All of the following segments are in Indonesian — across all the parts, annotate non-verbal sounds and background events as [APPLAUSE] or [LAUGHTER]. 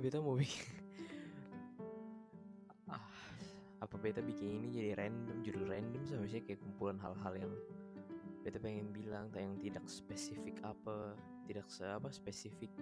beta mau bikin? [LAUGHS] Ah apa beta bikin ini jadi random judul random sih kayak kumpulan hal-hal yang beta pengen bilang yang tidak spesifik apa tidak se apa spesifik.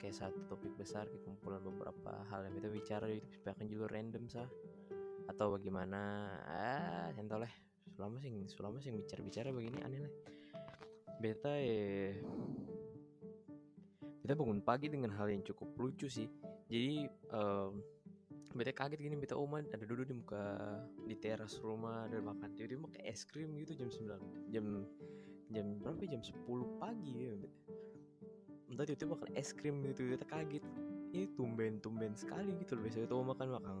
Kayak satu topik besar kayak kumpulan beberapa hal yang beta bicara itu akan judul random sah. Atau bagaimana ah entah lah. Selama sih selama sih bicara-bicara begini aneh lah. Beta eh beta bangun pagi dengan hal yang cukup lucu sih. Jadi um, beta kaget gini beta oma ada duduk di muka di teras rumah ada makan. Tiba-tiba makan es krim gitu jam 9 jam jam berapa ya? jam 10 pagi ya entah tiba-tiba makan es krim gitu beta kaget. Ini tumben-tumben sekali gitu loh biasanya tuh makan makan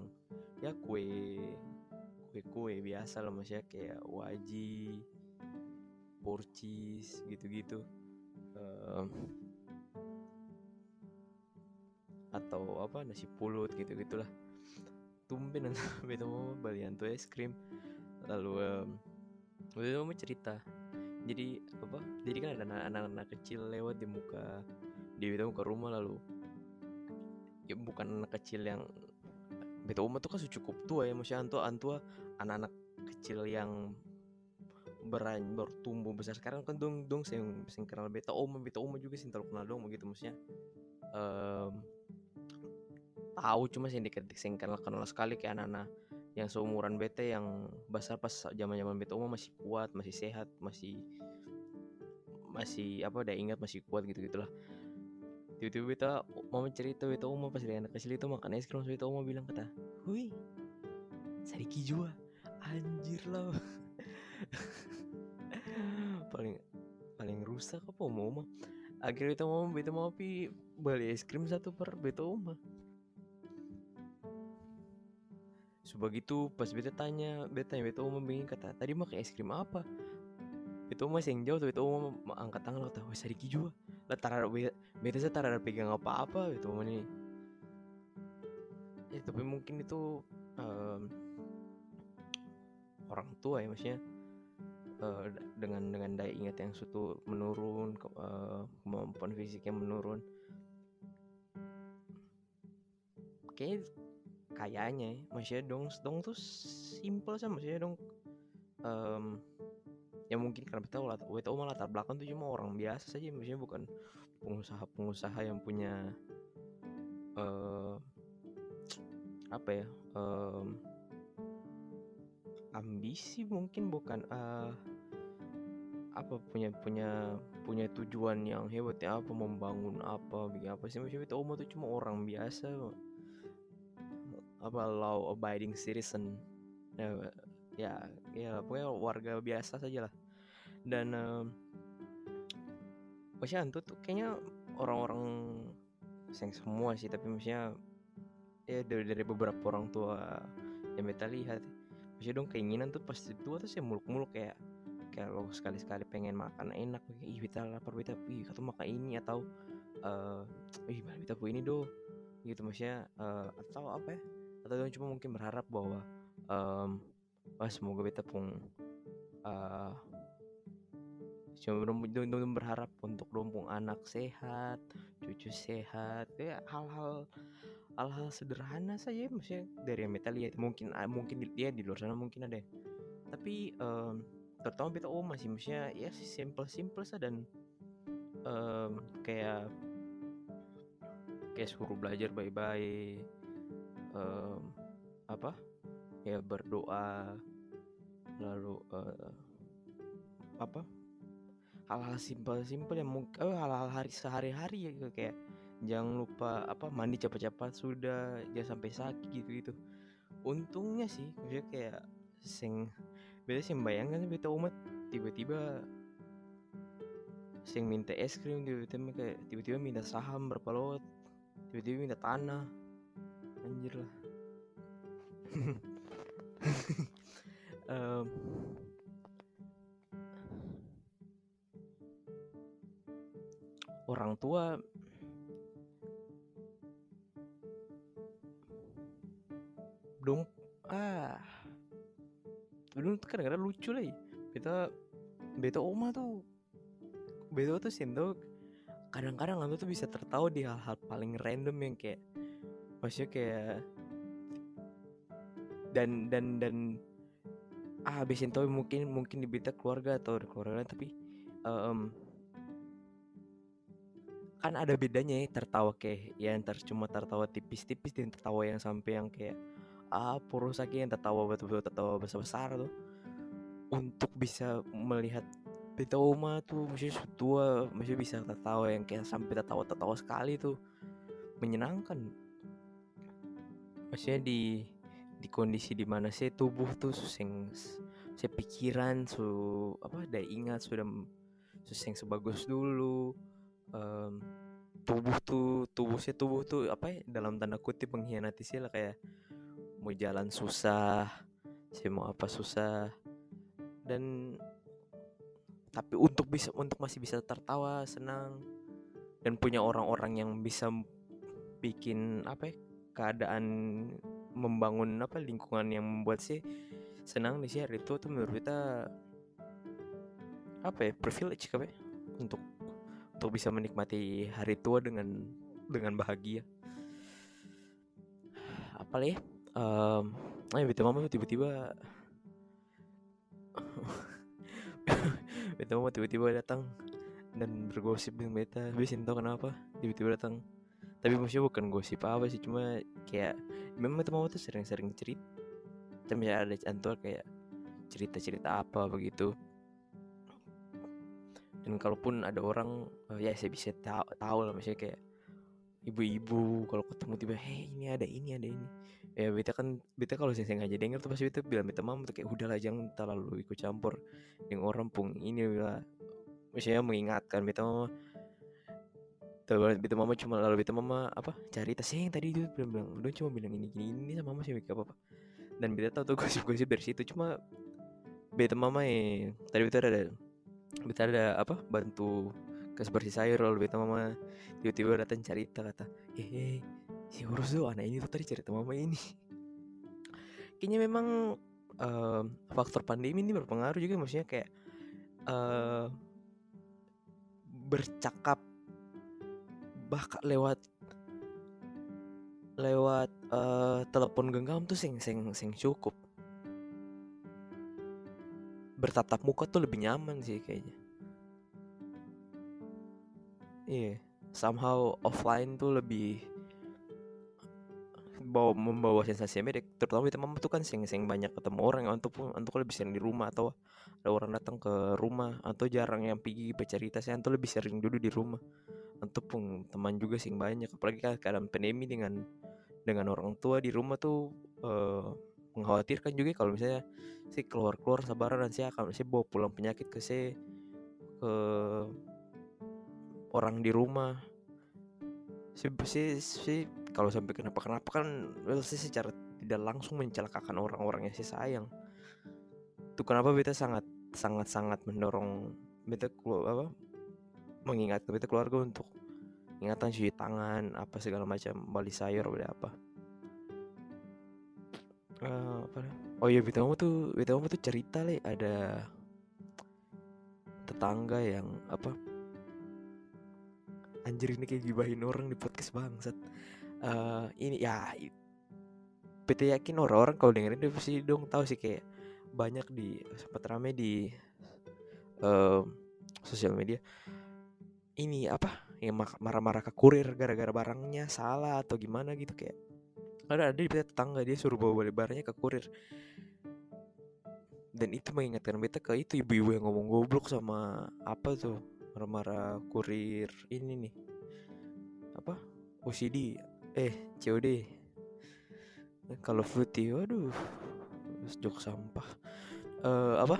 ya kue kue-kue biasa lah maksudnya kayak waji porcis gitu-gitu. Um, atau apa nasi pulut gitu gitulah. Tumben beta mau [LAUGHS] balian tuh es krim. Lalu um, mau cerita. Jadi apa jadi kan ada anak-anak kecil lewat di muka di beta muka rumah lalu. Ya bukan anak kecil yang beta umur tuh kan cukup tua ya maksudnya antua antua anak-anak kecil yang beran bertumbuh besar. Sekarang kan dong dong saya sing kenal beta oma beta oma juga sih terlalu kenal dong begitu maksudnya. Um, tahu cuma sih dikit sing kenal kenal sekali kayak anak-anak yang seumuran beta yang besar pas zaman zaman beta oma masih kuat masih sehat masih masih apa udah ingat masih kuat gitu gitulah tiba-tiba beta mau cerita beta oma pas dia anak kecil itu makan es krim beta oma bilang kata hui Sariki jua anjir lah. [LAUGHS] Paling paling rusak apa mau akhirnya beta mau beta mau pi beli es krim satu per beta oma Sebegitu pas beta tanya, beta tanya beta oma bingung kata, tadi makan es krim apa? Beta oma yang jauh, beta oma angkat tangan kata, wah Sariki juga. Lah tara beta, saya tara pegang apa-apa beta oma nih. Ya tapi mungkin itu um, orang tua ya maksudnya dengan dengan daya ingat yang suatu menurun, ke, uh, kemampuan fisiknya menurun. Kayak kayaknya ya maksudnya dong dong tuh simple sih maksudnya dong um, ya mungkin karena kita kita malah latar belakang tuh cuma orang biasa saja maksudnya bukan pengusaha-pengusaha yang punya uh, apa ya um, ambisi mungkin bukan uh, apa punya punya punya tujuan yang hebat ya apa membangun apa bikin apa sih maksudnya itu tuh cuma orang biasa apa law abiding citizen. Ya ya, ya pokoknya warga biasa saja lah dan um, maksudnya itu tuh kayaknya orang-orang sayang semua sih tapi maksudnya ya dari, dari beberapa orang tua yang kita lihat maksudnya dong keinginan tuh pasti tua tuh sih muluk-muluk kayak kayak lo sekali-sekali pengen makan enak ih kita lapar kita ih atau makan ini atau uh, ih kita ini do gitu maksudnya uh, atau apa ya atau dong cuma mungkin berharap bahwa um, wah semoga beta pun uh, cuma berharap untuk dompung anak sehat cucu sehat. Ya hal-hal hal-hal sederhana saja maksudnya dari yang beta lihat mungkin mungkin dia di luar sana mungkin ada. Tapi um, terutama beta oh masih maksudnya ya simple simple saja dan um, kayak kayak suruh belajar baik-baik um, apa? Ya berdoa. Lalu uh, apa? Hal-hal simpel-simpel yang mungkin oh, hal-hal hari sehari-hari ya gitu. Kayak jangan lupa apa mandi cepat-cepat sudah jangan sampai sakit gitu gitu untungnya sih maksudnya kayak sing beda sih bayangkan beta umat tiba-tiba sing minta es krim tiba-tiba kayak tiba-tiba minta saham berapa lot tiba-tiba minta tanah anjir lah. [LAUGHS] Um, orang tua dong ah. Belum kadang-kadang lucu lah beta beta oma tuh beta tuh sendok. Kadang-kadang tuh bisa tertawa di hal-hal paling random yang kayak maksudnya kayak dan dan dan ah biasanya tahu mungkin mungkin di berita keluarga atau keluarga tapi um, kan ada bedanya ya tertawa kayak ya ntar cuma tertawa tipis-tipis dan tertawa yang sampai yang kayak ah lagi yang tertawa betul-betul tertawa besar-besar tuh. Untuk bisa melihat Beta Oma tuh masih tua masih bisa tertawa yang kayak sampai tertawa-tertawa sekali tuh menyenangkan maksudnya di di kondisi di mana saya tubuh tuh sing saya pikiran su apa ada ingat sudah suseng sebagus dulu um, tubuh tuh tubuh saya tubuh tuh apa ya dalam tanda kutip mengkhianati sih lah kayak mau jalan susah saya mau apa susah dan tapi untuk bisa untuk masih bisa tertawa senang dan punya orang-orang yang bisa bikin apa ya keadaan membangun apa lingkungan yang membuat sih senang di share itu tuh menurut kita apa ya privilege apa untuk untuk bisa menikmati hari tua dengan dengan bahagia. Apa ya um, eh mama tiba-tiba Beta [LAUGHS] mau tiba-tiba datang dan bergosip dengan Beta Bisa tau kenapa? Tiba-tiba datang tapi maksudnya bukan gosip apa sih cuma kayak memang mau tuh sering-sering cerita tapi ada antuar kayak cerita-cerita apa begitu. Dan kalaupun ada orang oh ya saya bisa tahu tahu lah maksudnya kayak ibu-ibu kalau ketemu tiba hei ini ada ini ada ini. Ya beta kan beta kalau saya sengaja denger tuh pasti beta bilang beta mama tuh kayak udahlah jangan terlalu ikut campur. Yang orang pun ini lah. Maksudnya mengingatkan beta mama Terus beta mama cuma lalu beta mama apa cari tas yang tadi itu bilang bilang udah cuma bilang ini gini ini sama mama sih apa apa dan beta tahu tuh [LAUGHS] gosip-gosip dari situ cuma beta mama ya tadi beta ada beta ada apa bantu kas bersih sayur lalu beta mama tiba-tiba datang cerita kata eh, eh si urus tuh anak ini tuh tadi cerita mama ini. [LAUGHS] Kayaknya memang uh, faktor pandemi ini berpengaruh juga maksudnya kayak uh, bercakap bahkan lewat lewat uh, telepon genggam tuh sing sing sing cukup. Bertatap muka tuh lebih nyaman sih kayaknya. Iya yeah. somehow offline tuh lebih bawa membawa sensasi beda terutama di mama tuh kan sing-sing banyak ketemu orang untuk untuk lebih sering di rumah atau ada orang datang ke rumah atau jarang yang pergi bercerita saya atau lebih sering dulu di rumah untuk teman juga sing banyak. Apalagi kan keadaan pandemi dengan dengan orang tua di rumah tuh uh, mengkhawatirkan juga kalau misalnya si keluar keluar sabaran dan saya akan saya bawa pulang penyakit ke saya ke orang di rumah. Si si, si kalau sampai kenapa kenapa kan sih secara tidak langsung mencelakakan orang-orang yang sih sayang. Itu kenapa beta sangat sangat sangat mendorong beta apa mengingat beta keluarga untuk ingatan cuci tangan apa segala macam bali sayur udah apa. Uh, apa oh iya beta mau tuh beta mau tuh cerita le ada tetangga yang apa anjir ini kayak gibahin orang di podcast bangsat. Uh, ini ya PT yakin orang-orang kalau dengerin dia pasti dong tahu sih kayak banyak di sempat rame di uh, sosial media ini apa yang marah-marah ke kurir gara-gara barangnya salah atau gimana gitu kayak ada ada di tetangga dia suruh bawa balik barangnya ke kurir. Dan itu mengingatkan beta ke itu ibu-ibu yang ngomong goblok sama apa tuh marah-marah kurir ini nih apa OCD eh COD kalau fruity waduh jok sampah. Uh, apa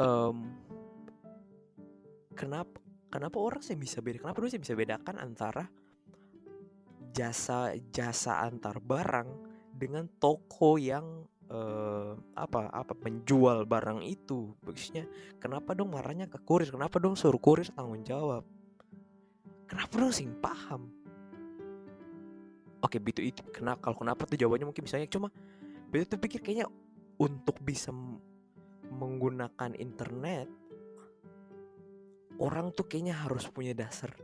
um, kenapa kenapa orang sih bisa beda? Kenapa orang sih bisa bedakan antara jasa jasa antar barang dengan toko yang uh, apa apa menjual barang itu? Maksudnya kenapa dong marahnya ke kurir? Kenapa dong suruh kurir tanggung jawab? Kenapa dong sing paham. Oke itu itu. Kenapa kalau kenapa tuh jawabannya mungkin misalnya cuma tuh pikir kayaknya untuk bisa menggunakan internet orang tuh kayaknya harus punya dasar.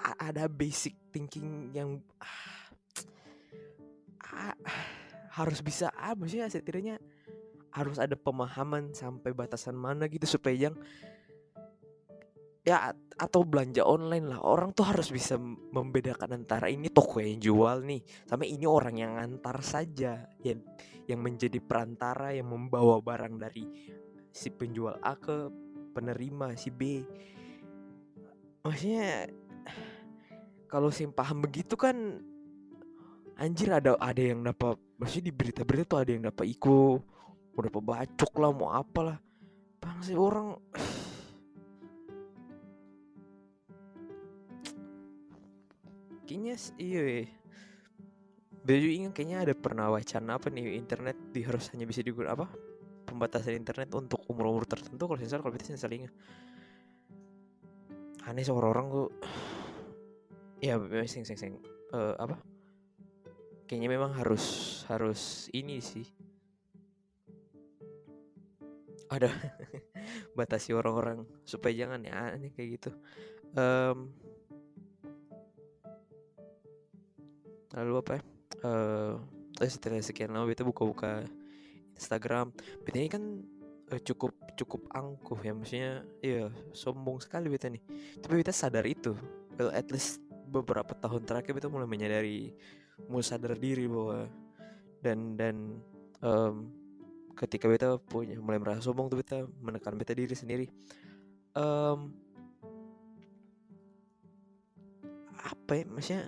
A ada basic thinking yang ah, ah, harus bisa apa sih setidaknya harus ada pemahaman sampai batasan mana gitu supaya yang ya atau belanja online lah. Orang tuh harus bisa membedakan antara ini toko yang jual nih sama ini orang yang ngantar saja yang yang menjadi perantara yang membawa barang dari si penjual A ke penerima si B. Maksudnya kalau sih paham begitu kan anjir ada ada yang dapat maksudnya di berita-berita tuh ada yang dapat iko mau dapat bacok lah mau apalah. Bang sih orang kayaknya iya Baju ingat kayaknya ada pernah wacana apa nih internet di harus hanya bisa digunakan apa pembatasan internet untuk umur-umur tertentu kalau sensor kalau sensor aneh seorang orang tuh. Ya sing sing sing uh, apa? Kayaknya memang harus harus ini sih. Ada [LAUGHS] batasi orang-orang supaya jangan ya aneh kayak gitu. Um, lalu apa ya? Uh, setelah sekian lama beta buka-buka Instagram. Ini kan uh, cukup cukup angkuh ya maksudnya iya sombong sekali beta nih. Tapi beta sadar itu well, at least beberapa tahun terakhir beta mulai menyadari mulai sadar diri bahwa dan dan um, ketika beta punya mulai merasa sombong tuh beta menekan beta diri sendiri. Um, apa ya maksudnya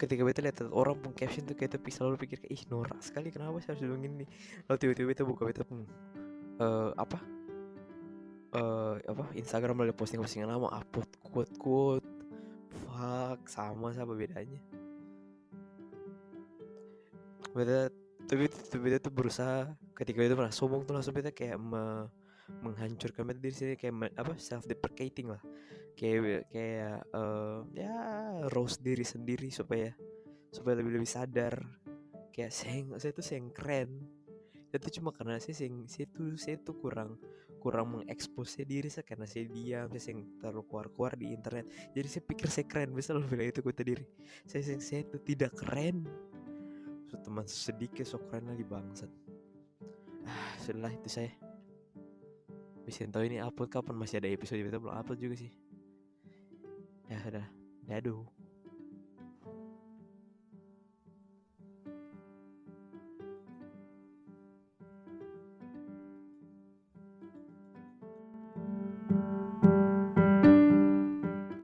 ketika beta lihat orang pun caption tuh kayak tapi selalu pikir ih norak sekali kenapa sih harus bilang ini? Lalu tiba-tiba beta buka beta pun uh, apa? Uh, apa? Instagram lalu posting-postingan lama upload quote-quote fuck sama sama bedanya. Beta tapi beta tuh berusaha ketika beta pernah sombong tuh langsung beta kayak me, menghancurkan beta diri sendiri kayak apa self deprecating lah. Kayak kayak uh, ya roast diri sendiri supaya supaya lebih lebih sadar. Kayak saya saya tuh saya keren. Itu cuma karena saya saya, saya tuh saya tuh kurang kurang mengekspos diri saya karena saya diam saya yang terlalu keluar keluar di internet. Jadi saya pikir saya keren bisa lo bilang itu kata diri. Saya saya, saya tuh tidak keren. So, teman sedikit sok keren lagi bangsat. Ah sudah itu saya bisa tahu ini upload kapan? Masih ada episode kita belum upload juga sih. Ya sudah daduh